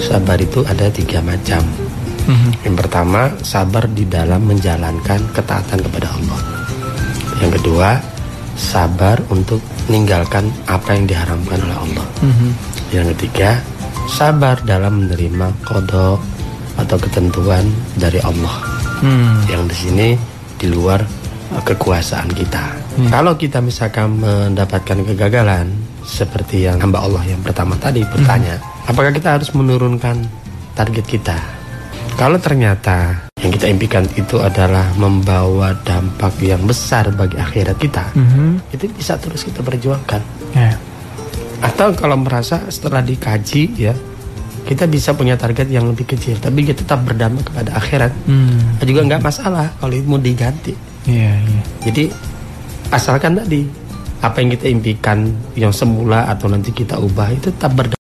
sabar itu ada tiga macam. Mhm. Yang pertama, sabar di dalam menjalankan ketaatan kepada Allah. Yang kedua, sabar untuk meninggalkan apa yang diharamkan oleh Allah. Mhm. Yang ketiga, sabar dalam menerima kodok atau ketentuan dari Allah. Hmm. Yang di sini di luar eh, kekuasaan kita. Hmm. Kalau kita misalkan mendapatkan kegagalan seperti yang hamba Allah yang pertama tadi bertanya, apakah kita harus menurunkan target kita? Kalau ternyata yang kita impikan itu adalah membawa dampak yang besar bagi akhirat kita, Mhm. itu bisa terus kita perjuangkan. Ya. Atau kalau merasa setelah dikaji ya, kita bisa punya target yang lebih kecil, tapi kita tetap berdampak kepada akhirat. Hmm. Juga nggak masalah kalau itu mau diganti. Iya, iya. Jadi asalkan tadi apa yang kita impikan yang semula atau nanti kita ubah itu tetap berdampak